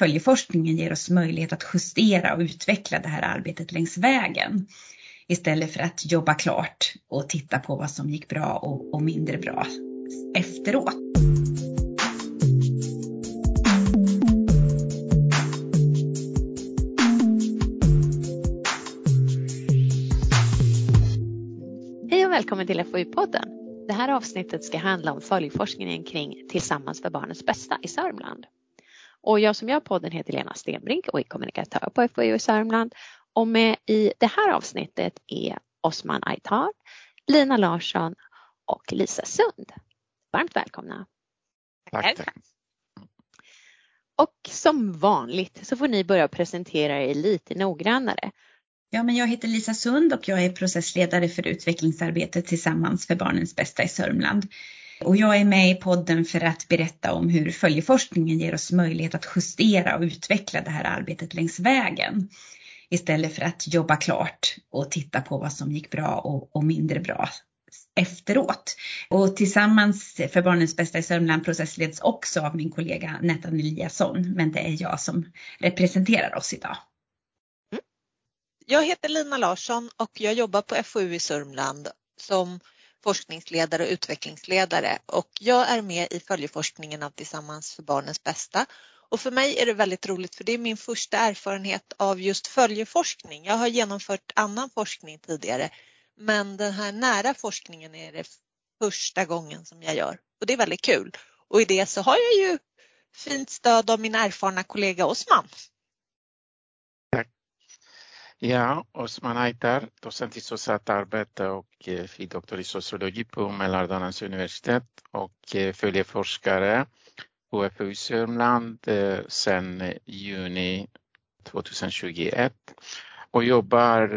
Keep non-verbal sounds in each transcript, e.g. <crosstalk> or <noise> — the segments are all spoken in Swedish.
följeforskningen ger oss möjlighet att justera och utveckla det här arbetet längs vägen. Istället för att jobba klart och titta på vad som gick bra och, och mindre bra efteråt. Hej och välkommen till FoU-podden. Det här avsnittet ska handla om följeforskningen kring Tillsammans för barnets bästa i Sörmland. Och jag som gör podden heter Lena Stenbrink och är kommunikatör på FoU i Sörmland. Och med i det här avsnittet är Osman Aitar, Lina Larsson och Lisa Sund. Varmt välkomna. Tack, tack. Och som vanligt så får ni börja presentera er lite noggrannare. Ja, men jag heter Lisa Sund och jag är processledare för utvecklingsarbetet tillsammans för barnens bästa i Sörmland. Och jag är med i podden för att berätta om hur följeforskningen ger oss möjlighet att justera och utveckla det här arbetet längs vägen. Istället för att jobba klart och titta på vad som gick bra och, och mindre bra efteråt. Och tillsammans för barnens bästa i Sörmland processleds också av min kollega Nettan Eliasson, men det är jag som representerar oss idag. Mm. Jag heter Lina Larsson och jag jobbar på FoU i Sörmland som forskningsledare och utvecklingsledare och jag är med i följeforskningen av Tillsammans för barnens bästa. Och för mig är det väldigt roligt för det är min första erfarenhet av just följeforskning. Jag har genomfört annan forskning tidigare men den här nära forskningen är det första gången som jag gör och det är väldigt kul. Och i det så har jag ju fint stöd av min erfarna kollega Osman. Ja, Osman Aitar, docent i socialt arbete och eh, i sociologi på Mälardalens universitet och eh, följeforskare på FU Sörmland eh, sedan eh, juni 2021 och jobbar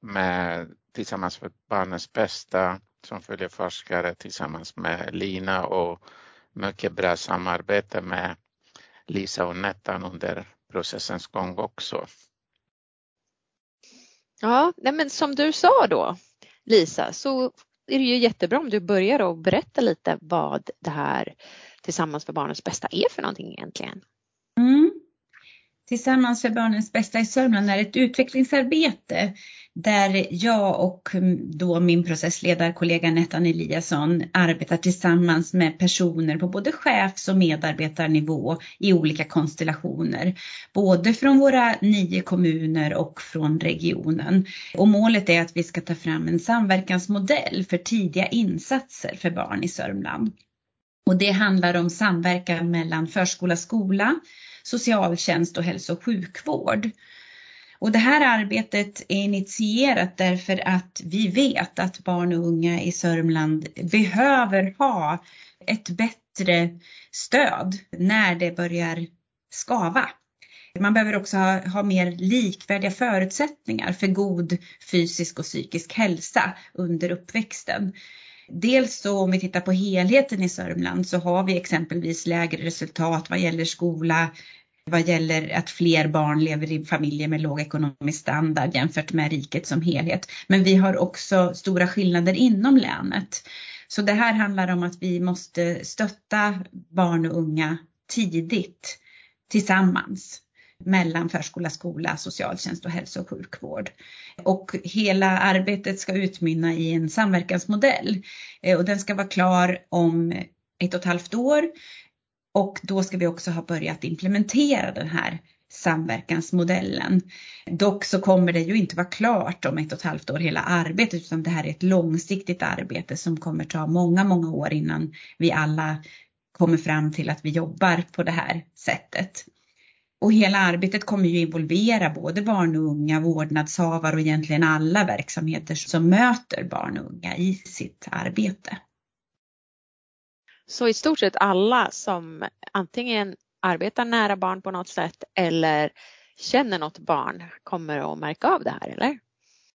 med Tillsammans för barnens bästa som följeforskare tillsammans med Lina och mycket bra samarbete med Lisa och Nettan under processens gång också. Ja, nej men som du sa då Lisa så är det ju jättebra om du börjar och berätta lite vad det här Tillsammans för barnens bästa är för någonting egentligen. Tillsammans för barnens bästa i Sörmland är ett utvecklingsarbete där jag och mm, då min processledarkollega Nettan Eliasson arbetar tillsammans med personer på både chefs och medarbetarnivå i olika konstellationer. Både från våra nio kommuner och från regionen. Och målet är att vi ska ta fram en samverkansmodell för tidiga insatser för barn i Sörmland. Och det handlar om samverkan mellan förskola, skola, socialtjänst och hälso och sjukvård. Och det här arbetet är initierat därför att vi vet att barn och unga i Sörmland behöver ha ett bättre stöd när det börjar skava. Man behöver också ha, ha, mer likvärdiga förutsättningar för god fysisk och psykisk hälsa under uppväxten. Dels så om vi tittar på helheten i Sörmland så har vi exempelvis lägre resultat vad gäller skola, vad gäller att fler barn lever i familjer med låg ekonomisk standard jämfört med riket som helhet. Men vi har också stora skillnader inom länet. Så det här handlar om att vi måste stötta barn och unga tidigt tillsammans mellan förskola, skola, socialtjänst och hälso och sjukvård. Och hela arbetet ska utmynna i en samverkansmodell eh, och den ska vara klar om ett och ett halvt år och då ska vi också ha börjat implementera den här samverkansmodellen. Dock så kommer det ju inte vara klart om ett och ett halvt år hela arbetet utan det här är ett långsiktigt arbete som kommer ta många, många år innan vi alla kommer fram till att vi jobbar på det här sättet. Och hela arbetet kommer ju involvera både barn och unga, vårdnadshavare och egentligen alla verksamheter som möter barn och unga i sitt arbete. Så i stort sett alla som antingen arbetar nära barn på något sätt eller känner något barn kommer att märka av det här, eller?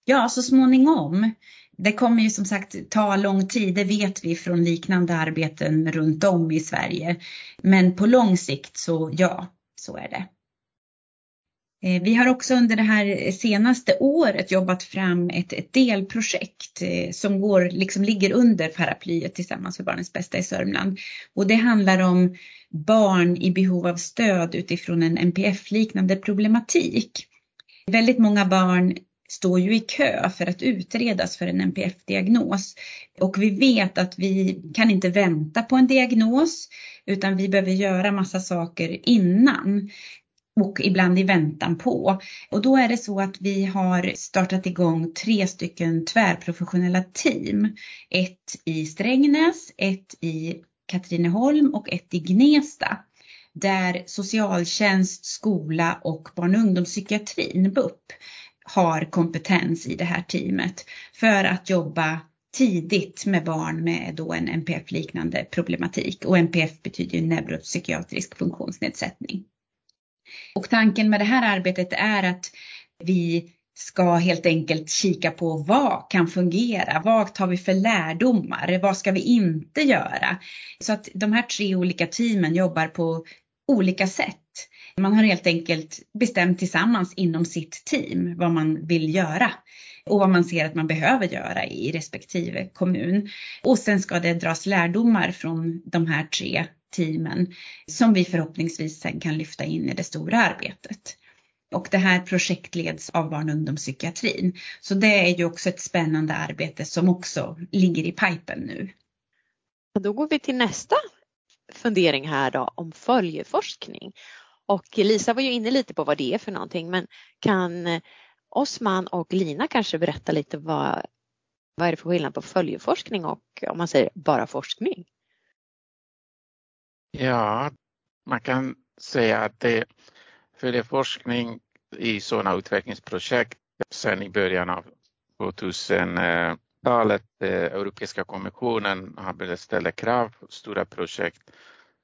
Ja, så småningom. Det kommer ju som sagt ta lång tid, det vet vi från liknande arbeten runt om i Sverige. Men på lång sikt så ja, så är det. Eh, vi har också under det här senaste året jobbat fram ett, ett delprojekt eh, som går, liksom ligger under paraplyet Tillsammans för barnens bästa i Sörmland. Och det handlar om barn i behov av stöd utifrån en NPF-liknande problematik. Väldigt många barn står ju i kö för att utredas för en NPF-diagnos. Och vi vet att vi kan inte vänta på en diagnos utan vi behöver göra massa saker innan och ibland i väntan på. Och då är det så att vi har startat igång tre stycken tvärprofessionella team. Ett i Strängnäs, ett i Katrineholm och ett i Gnesta. Där socialtjänst, skola och barn och ungdomspsykiatrin, BUP, har kompetens i det här teamet för att jobba tidigt med barn med då en NPF-liknande problematik. Och NPF betyder ju neuropsykiatrisk funktionsnedsättning. Och tanken med det här arbetet är att vi ska helt enkelt kika på vad kan fungera? Vad tar vi för lärdomar? Vad ska vi inte göra? Så att de här tre olika teamen jobbar på olika sätt. Man har helt enkelt bestämt tillsammans inom sitt team vad man vill göra och vad man ser att man behöver göra i respektive kommun. Och sen ska det dras lärdomar från de här tre teamen som vi förhoppningsvis sen kan lyfta in i det stora arbetet. Och det här projektleds av barn och ungdomspsykiatrin. Så det är ju också ett spännande arbete som också ligger i pipen nu. Då går vi till nästa fundering här då om följeforskning. Och Lisa var ju inne lite på vad det är för någonting men kan eh, Osman och Lina kanske berätta lite vad, vad är det för skillnad på följeforskning och om man säger bara forskning? Ja, man kan säga att det följer forskning i sådana utvecklingsprojekt sedan i början av 2000-talet. Eh, Europeiska kommissionen har börjat ställa krav på stora projekt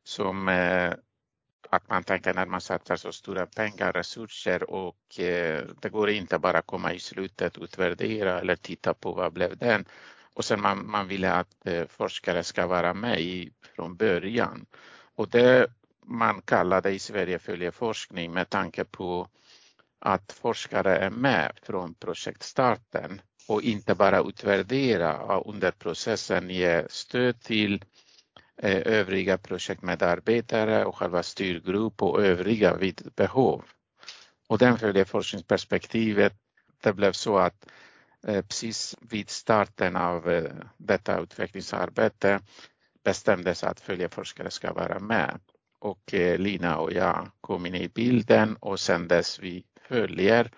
som eh, att man tänker när man satsar så stora pengar, resurser och eh, det går inte bara komma i slutet, utvärdera eller titta på vad blev den. Och sen man, man vill att eh, forskare ska vara med i, från början. Och det man kallar det i Sverige följeforskning med tanke på att forskare är med från projektstarten och inte bara utvärdera under processen ge stöd till eh, övriga projektmedarbetare och själva styrgrupp och övriga vid behov. Och den följeforskningsperspektivet, det blev så att eh, precis vid starten av eh, detta utvecklingsarbete bestämdes att följeforskare ska vara med och eh, Lina och jag kom in i bilden och sen dess vi följer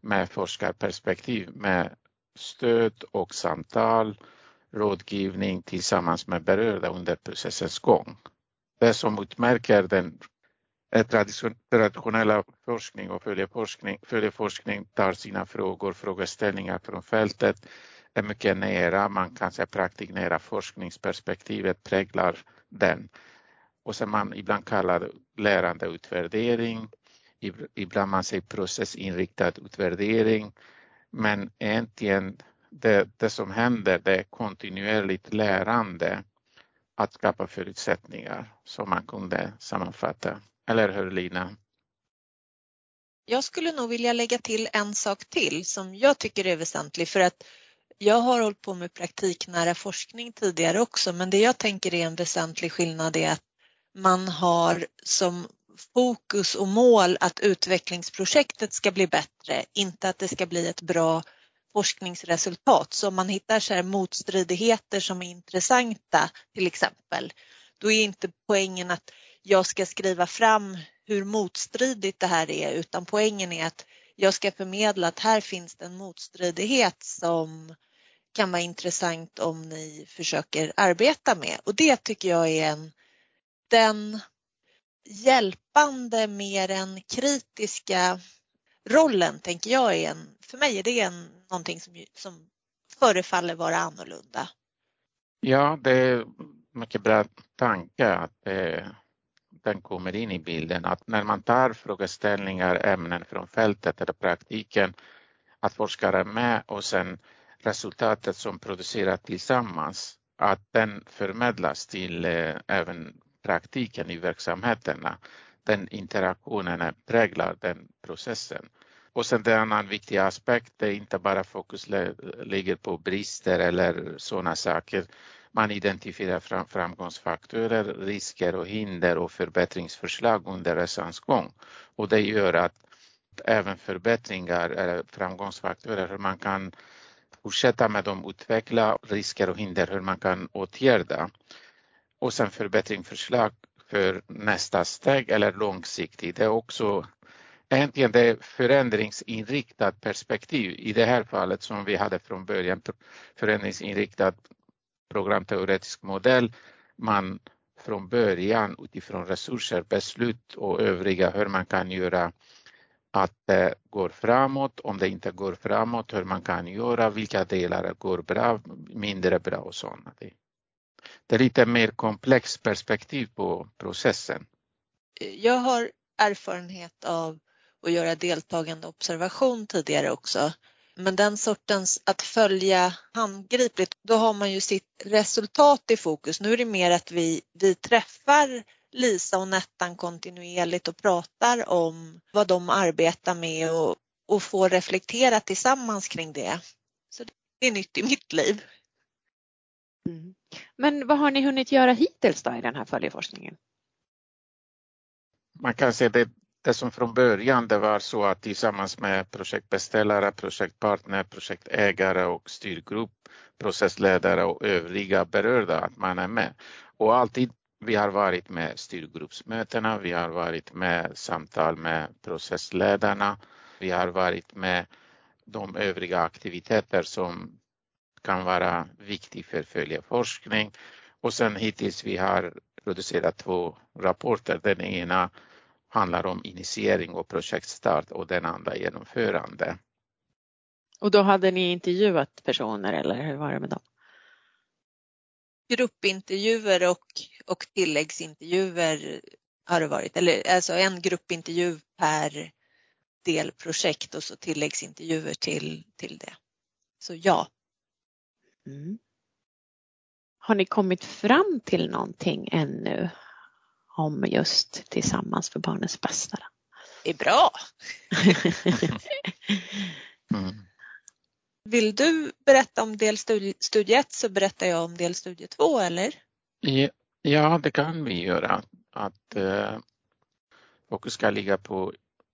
med forskarperspektiv med stöd och samtal, rådgivning tillsammans med berörda under processens gång. Det som utmärker den eh, traditionella forskning och följeforskning, följeforskning tar sina frågor, frågeställningar från fältet är mycket nära, man kan säga praktiknära forskningsperspektivet präglar den. Och som man ibland kallar lärandeutvärdering, ibland man säger processinriktad utvärdering. Men egentligen det, det som händer det är kontinuerligt lärande att skapa förutsättningar som man kunde sammanfatta. Eller hur Lina? Jag skulle nog vilja lägga till en sak till som jag tycker är väsentlig för att jag har hållit på med praktiknära forskning tidigare också men det jag tänker är en väsentlig skillnad är att man har som fokus och mål att utvecklingsprojektet ska bli bättre, inte att det ska bli ett bra forskningsresultat. Så om man hittar så här motstridigheter som är intressanta till exempel, då är inte poängen att jag ska skriva fram hur motstridigt det här är utan poängen är att jag ska förmedla att här finns det en motstridighet som kan vara intressant om ni försöker arbeta med och det tycker jag är en, den hjälpande mer än kritiska rollen tänker jag är en, för mig är det en, någonting som, som förefaller vara annorlunda. Ja, det är mycket bra tanke att eh, den kommer in i bilden. Att när man tar frågeställningar, ämnen från fältet eller praktiken, att forskare är med och sen resultatet som produceras tillsammans, att den förmedlas till eh, även praktiken i verksamheterna. den interaktionen präglar den processen. Och sen en annan viktig aspekt, det är inte bara fokus ligger på brister eller sådana saker. Man identifierar framgångsfaktorer, risker och hinder och förbättringsförslag under resans gång. Och det gör att även förbättringar eller framgångsfaktorer, hur man kan fortsätta med dem, utveckla risker och hinder, hur man kan åtgärda. Och sen förbättringsförslag för nästa steg eller långsiktigt. Det är också egentligen det förändringsinriktat perspektiv i det här fallet som vi hade från början, förändringsinriktad programteoretisk modell. Man från början utifrån resurser, beslut och övriga hur man kan göra att det går framåt, om det inte går framåt, hur man kan göra, vilka delar går bra, mindre bra och sådana. Det är lite mer komplext perspektiv på processen. Jag har erfarenhet av att göra deltagande observation tidigare också. Men den sortens att följa handgripligt, då har man ju sitt resultat i fokus. Nu är det mer att vi, vi träffar Lisa och Nettan kontinuerligt och pratar om vad de arbetar med och, och får reflektera tillsammans kring det. Så det är nytt i mitt liv. Mm. Men vad har ni hunnit göra hittills då i den här följeforskningen? Man kan säga det, det som från början det var så att tillsammans med projektbeställare, projektpartner, projektägare och styrgrupp, processledare och övriga berörda att man är med. Och alltid vi har varit med styrgruppsmötena, vi har varit med samtal med processledarna, vi har varit med de övriga aktiviteter som kan vara viktiga för följeforskning. Och sen hittills vi har producerat två rapporter. Den ena handlar om initiering och projektstart och den andra genomförande. Och då hade ni intervjuat personer eller hur var det med dem? Gruppintervjuer och, och tilläggsintervjuer har det varit, eller alltså en gruppintervju per delprojekt och så tilläggsintervjuer till, till det. Så ja. Mm. Har ni kommit fram till någonting ännu om just Tillsammans för barnens bästa? Det är bra! <laughs> mm. Vill du berätta om delstudie 1 så berättar jag om delstudie 2 eller? Ja, det kan vi göra. Att eh, fokus ska ligga på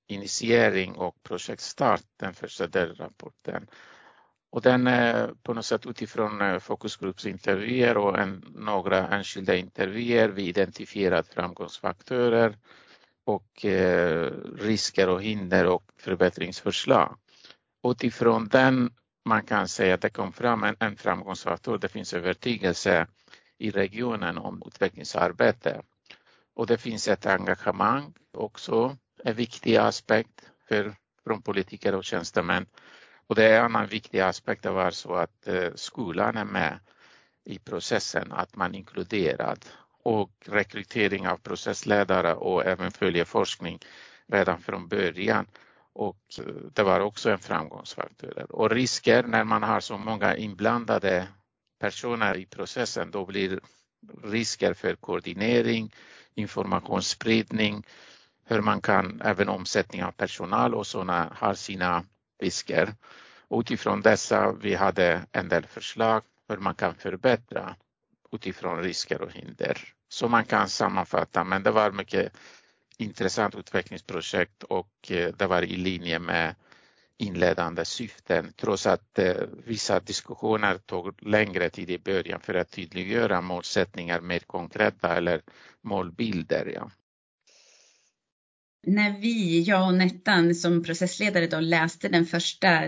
initiering och projektstart, den första delrapporten. Och den är på något sätt utifrån eh, fokusgruppsintervjuer och en, några enskilda intervjuer. Vi identifierat framgångsfaktorer och eh, risker och hinder och förbättringsförslag. Utifrån den man kan säga att det kom fram en, en framgångsfaktor. Det finns övertygelse i regionen om utvecklingsarbete. Och det finns ett engagemang också, en viktig aspekt för, från politiker och tjänstemän. Och det är en annan viktig aspekt var så att eh, skolan är med i processen, att man är inkluderad och rekrytering av processledare och även följeforskning redan från början och eh, det var också en framgångsfaktor. Och risker när man har så många inblandade personer i processen, då blir risker för koordinering, informationsspridning, hur man kan, även omsättning av personal och sådana har sina risker. Utifrån dessa vi hade en del förslag hur man kan förbättra utifrån risker och hinder. Så man kan sammanfatta, men det var mycket intressant utvecklingsprojekt och eh, det var i linje med inledande syften trots att eh, vissa diskussioner tog längre tid i början för att tydliggöra målsättningar mer konkreta eller målbilder. Ja när vi, jag och Nettan som processledare då läste den första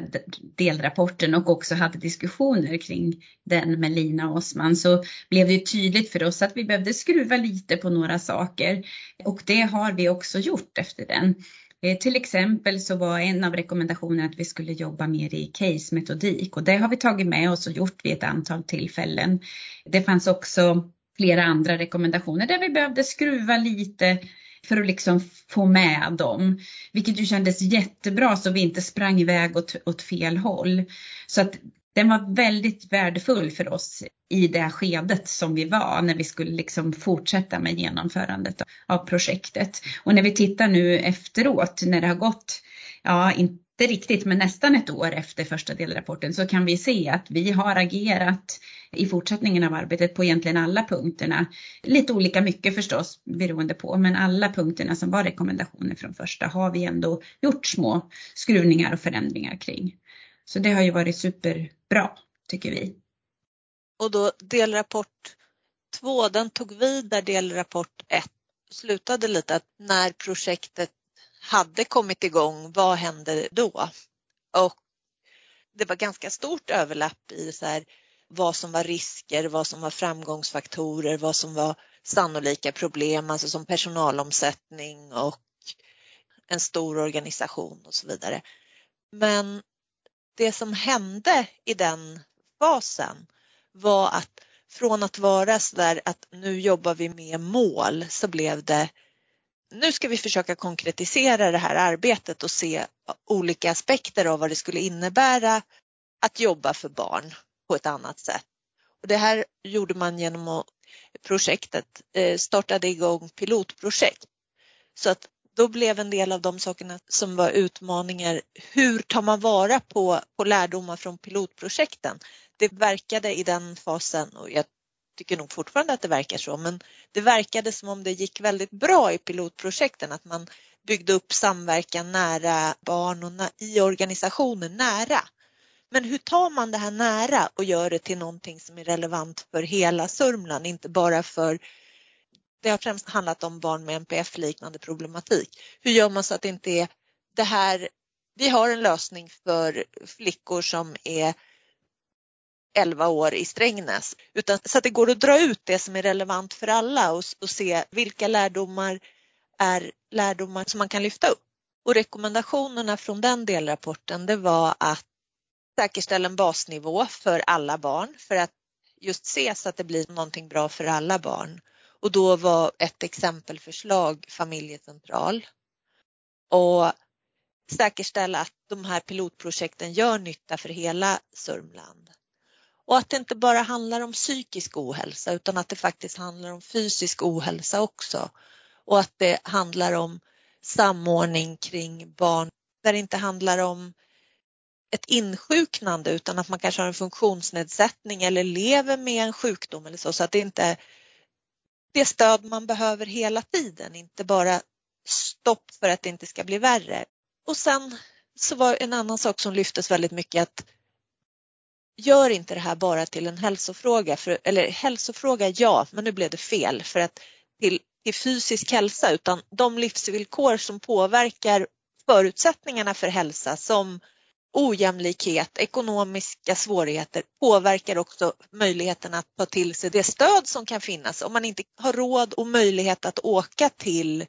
delrapporten och också hade diskussioner kring den med Lina och Osman så blev det tydligt för oss att vi behövde skruva lite på några saker och det har vi också gjort efter den. Eh, till exempel så var en av rekommendationerna att vi skulle jobba mer i case-metodik och det har vi tagit med oss och gjort vid ett antal tillfällen. Det fanns också flera andra rekommendationer där vi behövde skruva lite för att liksom få med dem. Vilket ju kändes jättebra så vi inte sprang iväg åt, åt fel håll. Så att den var väldigt värdefull för oss i det skedet som vi var när vi skulle liksom fortsätta med genomförandet av projektet. Och när vi tittar nu efteråt när det har gått, ja inte riktigt men nästan ett år efter första delrapporten så kan vi se att vi har agerat i fortsättningen av arbetet på egentligen alla punkterna. Lite olika mycket förstås beroende på men alla punkterna som var rekommendationer från första har vi ändå gjort små skruvningar och förändringar kring. Så det har ju varit superbra tycker vi. Och då delrapport två, den tog vid där delrapport ett slutade lite att när projektet hade kommit igång, vad hände då? Och det var ganska stort överlapp i så här, vad som var risker, vad som var framgångsfaktorer, vad som var sannolika problem, alltså som personalomsättning och en stor organisation och så vidare. Men det som hände i den fasen var att från att vara så där att nu jobbar vi med mål så blev det nu ska vi försöka konkretisera det här arbetet och se olika aspekter av vad det skulle innebära att jobba för barn på ett annat sätt. Och det här gjorde man genom att projektet eh, startade igång pilotprojekt. Så att då blev en del av de sakerna som var utmaningar, hur tar man vara på, på lärdomar från pilotprojekten? Det verkade i den fasen, och jag tycker nog fortfarande att det verkar så, men det verkade som om det gick väldigt bra i pilotprojekten, att man byggde upp samverkan nära barn och i organisationen nära. Men hur tar man det här nära och gör det till någonting som är relevant för hela Sörmland, inte bara för det har främst handlat om barn med NPF-liknande problematik. Hur gör man så att det inte är det här, vi har en lösning för flickor som är 11 år i Strängnäs, utan så att det går att dra ut det som är relevant för alla och, och se vilka lärdomar är lärdomar som man kan lyfta upp. Och rekommendationerna från den delrapporten det var att säkerställa en basnivå för alla barn för att just se så att det blir någonting bra för alla barn. Och då var ett exempelförslag familjecentral. Och säkerställa att de här pilotprojekten gör nytta för hela Sörmland. Och att det inte bara handlar om psykisk ohälsa utan att det faktiskt handlar om fysisk ohälsa också. Och att det handlar om samordning kring barn där det inte handlar om ett insjuknande utan att man kanske har en funktionsnedsättning eller lever med en sjukdom eller så, så att det inte är det stöd man behöver hela tiden, inte bara stopp för att det inte ska bli värre. Och sen så var en annan sak som lyftes väldigt mycket att gör inte det här bara till en hälsofråga, för, eller hälsofråga ja, men nu blev det fel för att till, till fysisk hälsa utan de livsvillkor som påverkar förutsättningarna för hälsa som ojämlikhet, ekonomiska svårigheter påverkar också möjligheten att ta till sig det stöd som kan finnas. Om man inte har råd och möjlighet att åka till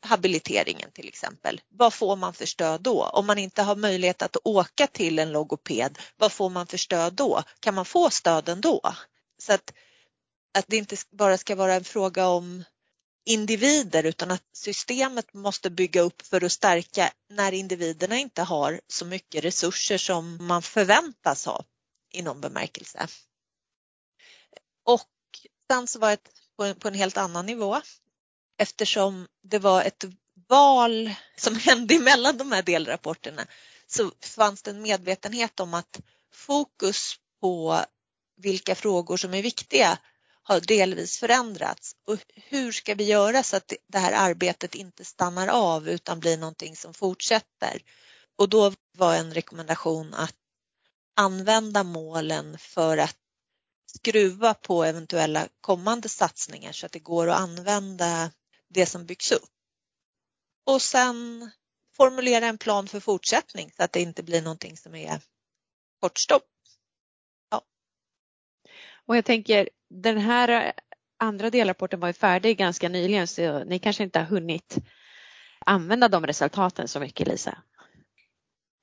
habiliteringen till exempel. Vad får man för stöd då? Om man inte har möjlighet att åka till en logoped, vad får man för stöd då? Kan man få stöd ändå? Så att, att det inte bara ska vara en fråga om individer utan att systemet måste bygga upp för att stärka när individerna inte har så mycket resurser som man förväntas ha i någon bemärkelse. Och sen så var det på en helt annan nivå eftersom det var ett val som <laughs> hände emellan de här delrapporterna så fanns det en medvetenhet om att fokus på vilka frågor som är viktiga har delvis förändrats. Och hur ska vi göra så att det här arbetet inte stannar av utan blir någonting som fortsätter? Och då var en rekommendation att använda målen för att skruva på eventuella kommande satsningar så att det går att använda det som byggs upp. Och sen formulera en plan för fortsättning så att det inte blir någonting som är kortstopp. Ja. Och jag tänker den här andra delrapporten var ju färdig ganska nyligen så ni kanske inte har hunnit använda de resultaten så mycket Lisa?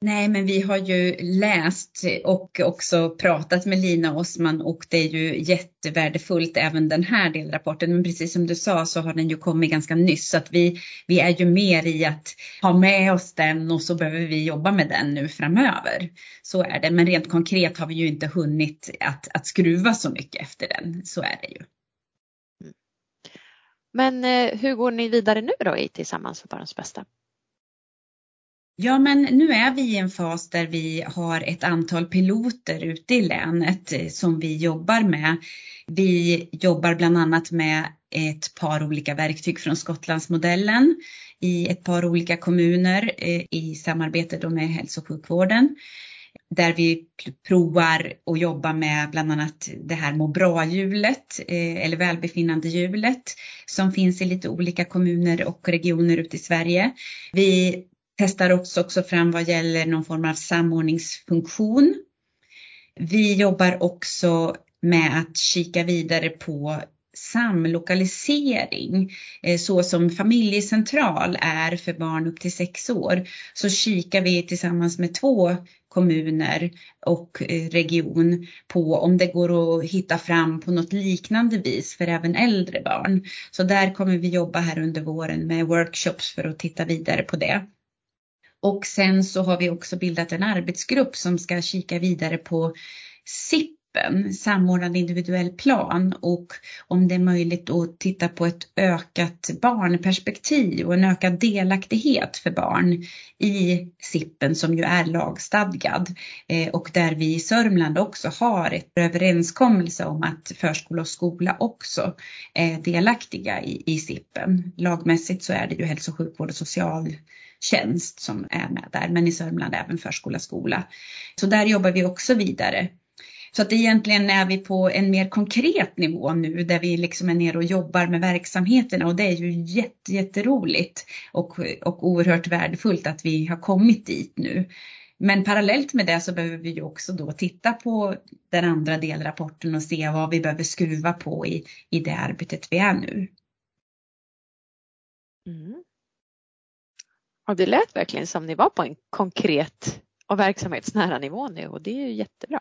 Nej, men vi har ju läst och också pratat med Lina Osman och det är ju jättevärdefullt även den här delrapporten. Men precis som du sa så har den ju kommit ganska nyss så att vi, vi är ju mer i att ha med oss den och så behöver vi jobba med den nu framöver. Så är det, men rent konkret har vi ju inte hunnit att, att skruva så mycket efter den. Så är det ju. Mm. Men eh, hur går ni vidare nu då i Tillsammans för barnens bästa? Ja, men nu är vi i en fas där vi har ett antal piloter ute i länet eh, som vi jobbar med. Vi jobbar bland annat med ett par olika verktyg från Skottlandsmodellen i ett par olika kommuner eh, i samarbete med hälso och sjukvården. Där vi provar att jobba med bland annat det här må bra-hjulet eh, eller välbefinnande-hjulet som finns i lite olika kommuner och regioner ute i Sverige. Vi testar också, också fram vad gäller någon form av samordningsfunktion. Vi jobbar också med att kika vidare på samlokalisering eh, så som familjecentral är för barn upp till sex år så kikar vi tillsammans med två kommuner och eh, region på om det går att hitta fram på något liknande vis för även äldre barn. Så där kommer vi jobba här under våren med workshops för att titta vidare på det. Och sen så har vi också bildat en arbetsgrupp som ska kika vidare på SIP samordnad individuell plan och om det är möjligt att titta på ett ökat barnperspektiv och en ökad delaktighet för barn i SIPen som ju är lagstadgad eh, och där vi i Sörmland också har ett överenskommelse om att förskola och skola också är delaktiga i, i SIPen. Lagmässigt så är det ju hälso och sjukvård och social tjänst som är med där, men i Sörmland även förskola, skola. Så där jobbar vi också vidare. Så att egentligen är vi på en mer konkret nivå nu där vi liksom är nere och jobbar med verksamheterna och det är ju jätte, jätteroligt och, och oerhört värdefullt att vi har kommit dit nu. Men parallellt med det så behöver vi ju också då titta på den andra delrapporten och se vad vi behöver skruva på i, i det arbetet vi är nu. Mm. Och det lät verkligen som ni var på en konkret och verksamhetsnära nivå nu och det är ju jättebra.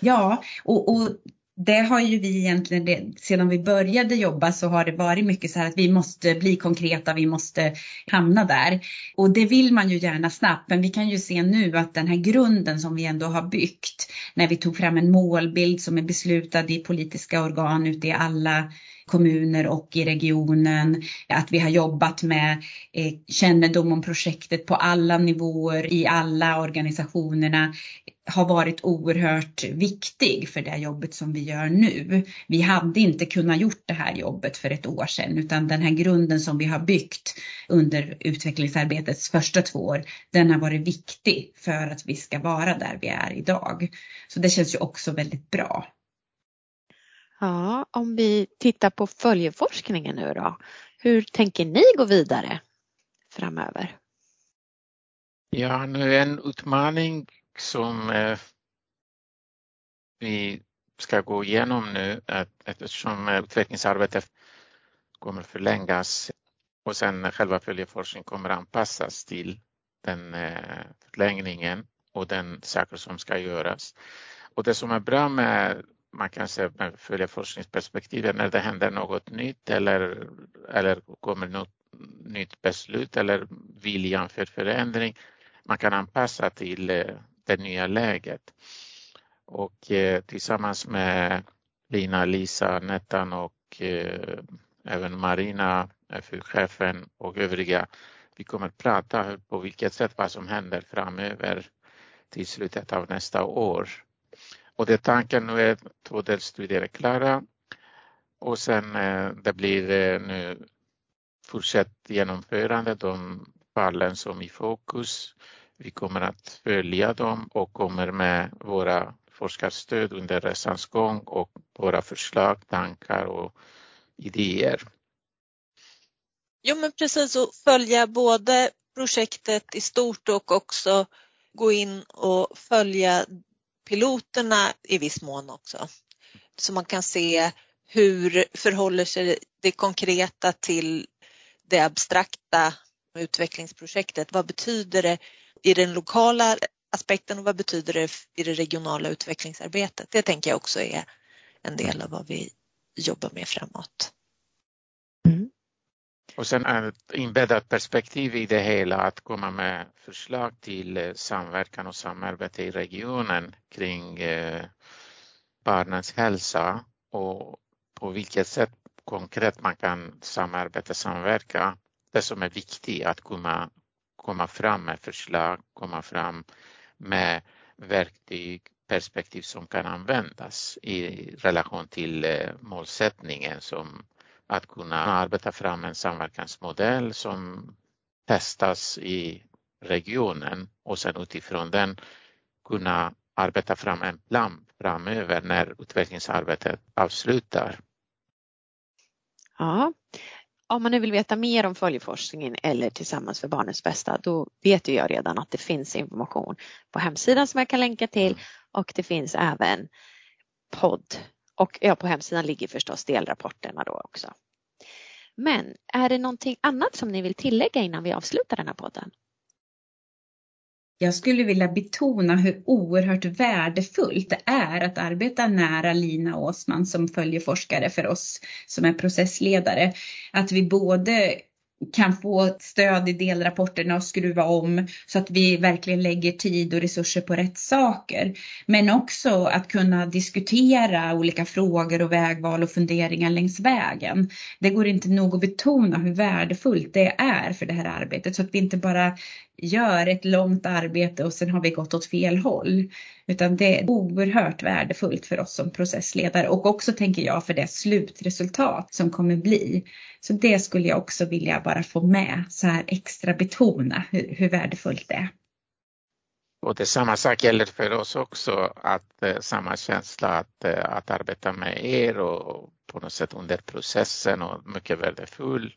Ja, och, och det har ju vi egentligen, det, sedan vi började jobba så har det varit mycket så här att vi måste bli konkreta, vi måste hamna där. Och det vill man ju gärna snabbt, men vi kan ju se nu att den här grunden som vi ändå har byggt, när vi tog fram en målbild som är beslutad i politiska organ ute i alla kommuner och i regionen. Att vi har jobbat med eh, kännedom om projektet på alla nivåer i alla organisationerna har varit oerhört viktig för det jobbet som vi gör nu. Vi hade inte kunnat gjort det här jobbet för ett år sedan utan den här grunden som vi har byggt under utvecklingsarbetets första två år, den har varit viktig för att vi ska vara där vi är idag. Så det känns ju också väldigt bra. Ja, om vi tittar på följeforskningen nu då. Hur tänker ni gå vidare framöver? Ja, nu en utmaning som eh, vi ska gå igenom nu att eftersom eh, utvecklingsarbetet kommer förlängas och sen själva följeforskningen kommer anpassas till den eh, förlängningen och den saker som ska göras. Och det som är bra med man kan säga med följa forskningsperspektivet när det händer något nytt eller, eller kommer något nytt beslut eller viljan för förändring. Man kan anpassa till eh, det nya läget. Och eh, tillsammans med Lina, Lisa, Nettan och eh, även Marina, FU-chefen och övriga, vi kommer prata på vilket sätt vad som händer framöver till slutet av nästa år. Och det tanken nu är två delstudier är klara och sen eh, det blir eh, nu fortsatt genomförande de fallen som i fokus. Vi kommer att följa dem och kommer med våra forskarstöd under resans gång och våra förslag, tankar och idéer. Jo men precis och följa både projektet i stort och också gå in och följa piloterna i viss mån också. Så man kan se hur förhåller sig det konkreta till det abstrakta utvecklingsprojektet. Vad betyder det i den lokala aspekten och vad betyder det i det regionala utvecklingsarbetet? Det tänker jag också är en del av vad vi jobbar med framåt. Och sen ett inbäddat perspektiv i det hela att komma med förslag till eh, samverkan och samarbete i regionen kring eh, barnens hälsa och på vilket sätt konkret man kan samarbeta, samverka. Det som är viktigt att komma, komma fram med förslag, komma fram med verktyg, perspektiv som kan användas i relation till eh, målsättningen som att kunna arbeta fram en samverkansmodell som testas i regionen och sen utifrån den kunna arbeta fram en plan framöver när utvecklingsarbetet avslutar. Ja, om man nu vill veta mer om följeforskningen eller Tillsammans för barnens bästa, då vet ju jag redan att det finns information på hemsidan som jag kan länka till och det finns även podd och ja, på hemsidan ligger förstås delrapporterna då också. Men är det någonting annat som ni vill tillägga innan vi avslutar den här podden? Jag skulle vilja betona hur oerhört värdefullt det är att arbeta nära Lina Åsman som följer forskare för oss som är processledare. Att vi både kan få stöd i delrapporterna och skruva om så att vi verkligen lägger tid och resurser på rätt saker. Men också att kunna diskutera olika frågor och vägval och funderingar längs vägen. Det går inte nog att betona hur värdefullt det är för det här arbetet så att vi inte bara gör ett långt arbete och sen har vi gått åt fel håll. Utan det är oerhört värdefullt för oss som processledare och också tänker jag för det slutresultat som kommer bli. Så det skulle jag också vilja bara få med så här extra betona hur, hur värdefullt det är. Och det samma sak gäller för oss också, att eh, samma känsla att, eh, att arbeta med er och på något sätt under processen och mycket värdefull.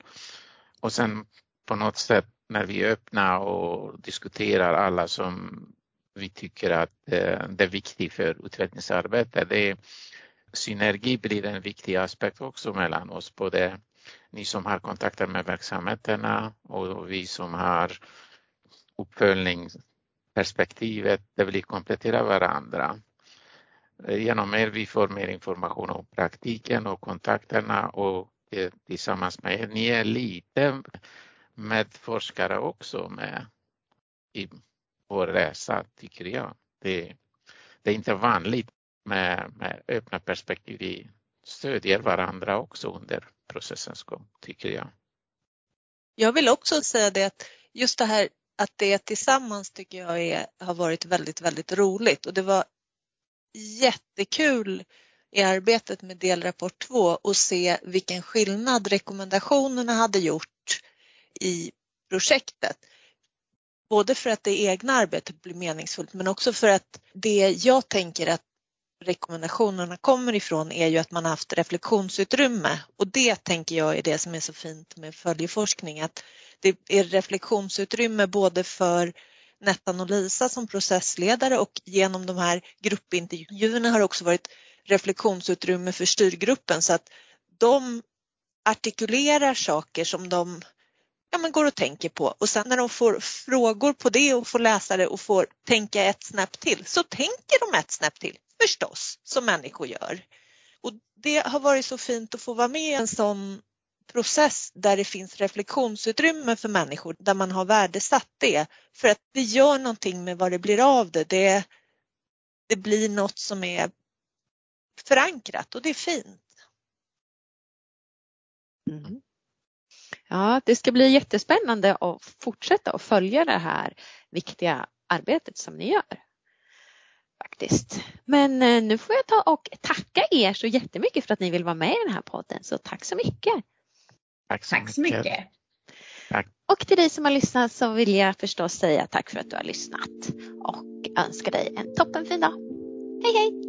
Och sen på något sätt när vi är öppna och diskuterar alla som vi tycker att eh, det är viktigt för utvecklingsarbete. Det är, synergi blir en viktig aspekt också mellan oss, både ni som har kontakter med verksamheterna och vi som har uppföljningsperspektivet, det blir komplettera varandra. Eh, genom er vi får mer information om praktiken och kontakterna och eh, tillsammans med er, ni är lite medforskare också med i vår resa tycker jag. Det, det är inte vanligt med, med öppna perspektiv. Vi stödjer varandra också under processens gång tycker jag. Jag vill också säga det att just det här att det tillsammans tycker jag är, har varit väldigt, väldigt roligt och det var jättekul i arbetet med delrapport 2 och se vilken skillnad rekommendationerna hade gjort i projektet. Både för att det egna arbetet blir meningsfullt men också för att det jag tänker att rekommendationerna kommer ifrån är ju att man har haft reflektionsutrymme och det tänker jag är det som är så fint med följeforskning att det är reflektionsutrymme både för Nettan och Lisa som processledare och genom de här gruppintervjuerna har också varit reflektionsutrymme för styrgruppen så att de artikulerar saker som de ja, men går och tänker på och sen när de får frågor på det och får läsa det och får tänka ett snäpp till så tänker de ett snäpp till förstås som människor gör. Och det har varit så fint att få vara med i en sån process där det finns reflektionsutrymme för människor där man har värdesatt det för att det gör någonting med vad det blir av det. Det, det blir något som är förankrat och det är fint. Mm. Ja, det ska bli jättespännande att fortsätta att följa det här viktiga arbetet som ni gör. Faktiskt. Men eh, nu får jag ta och tacka er så jättemycket för att ni vill vara med i den här podden. Så tack så mycket. Tack så, tack så mycket. mycket. Tack. Och till dig som har lyssnat så vill jag förstås säga tack för att du har lyssnat och önska dig en toppenfin dag. Hej hej!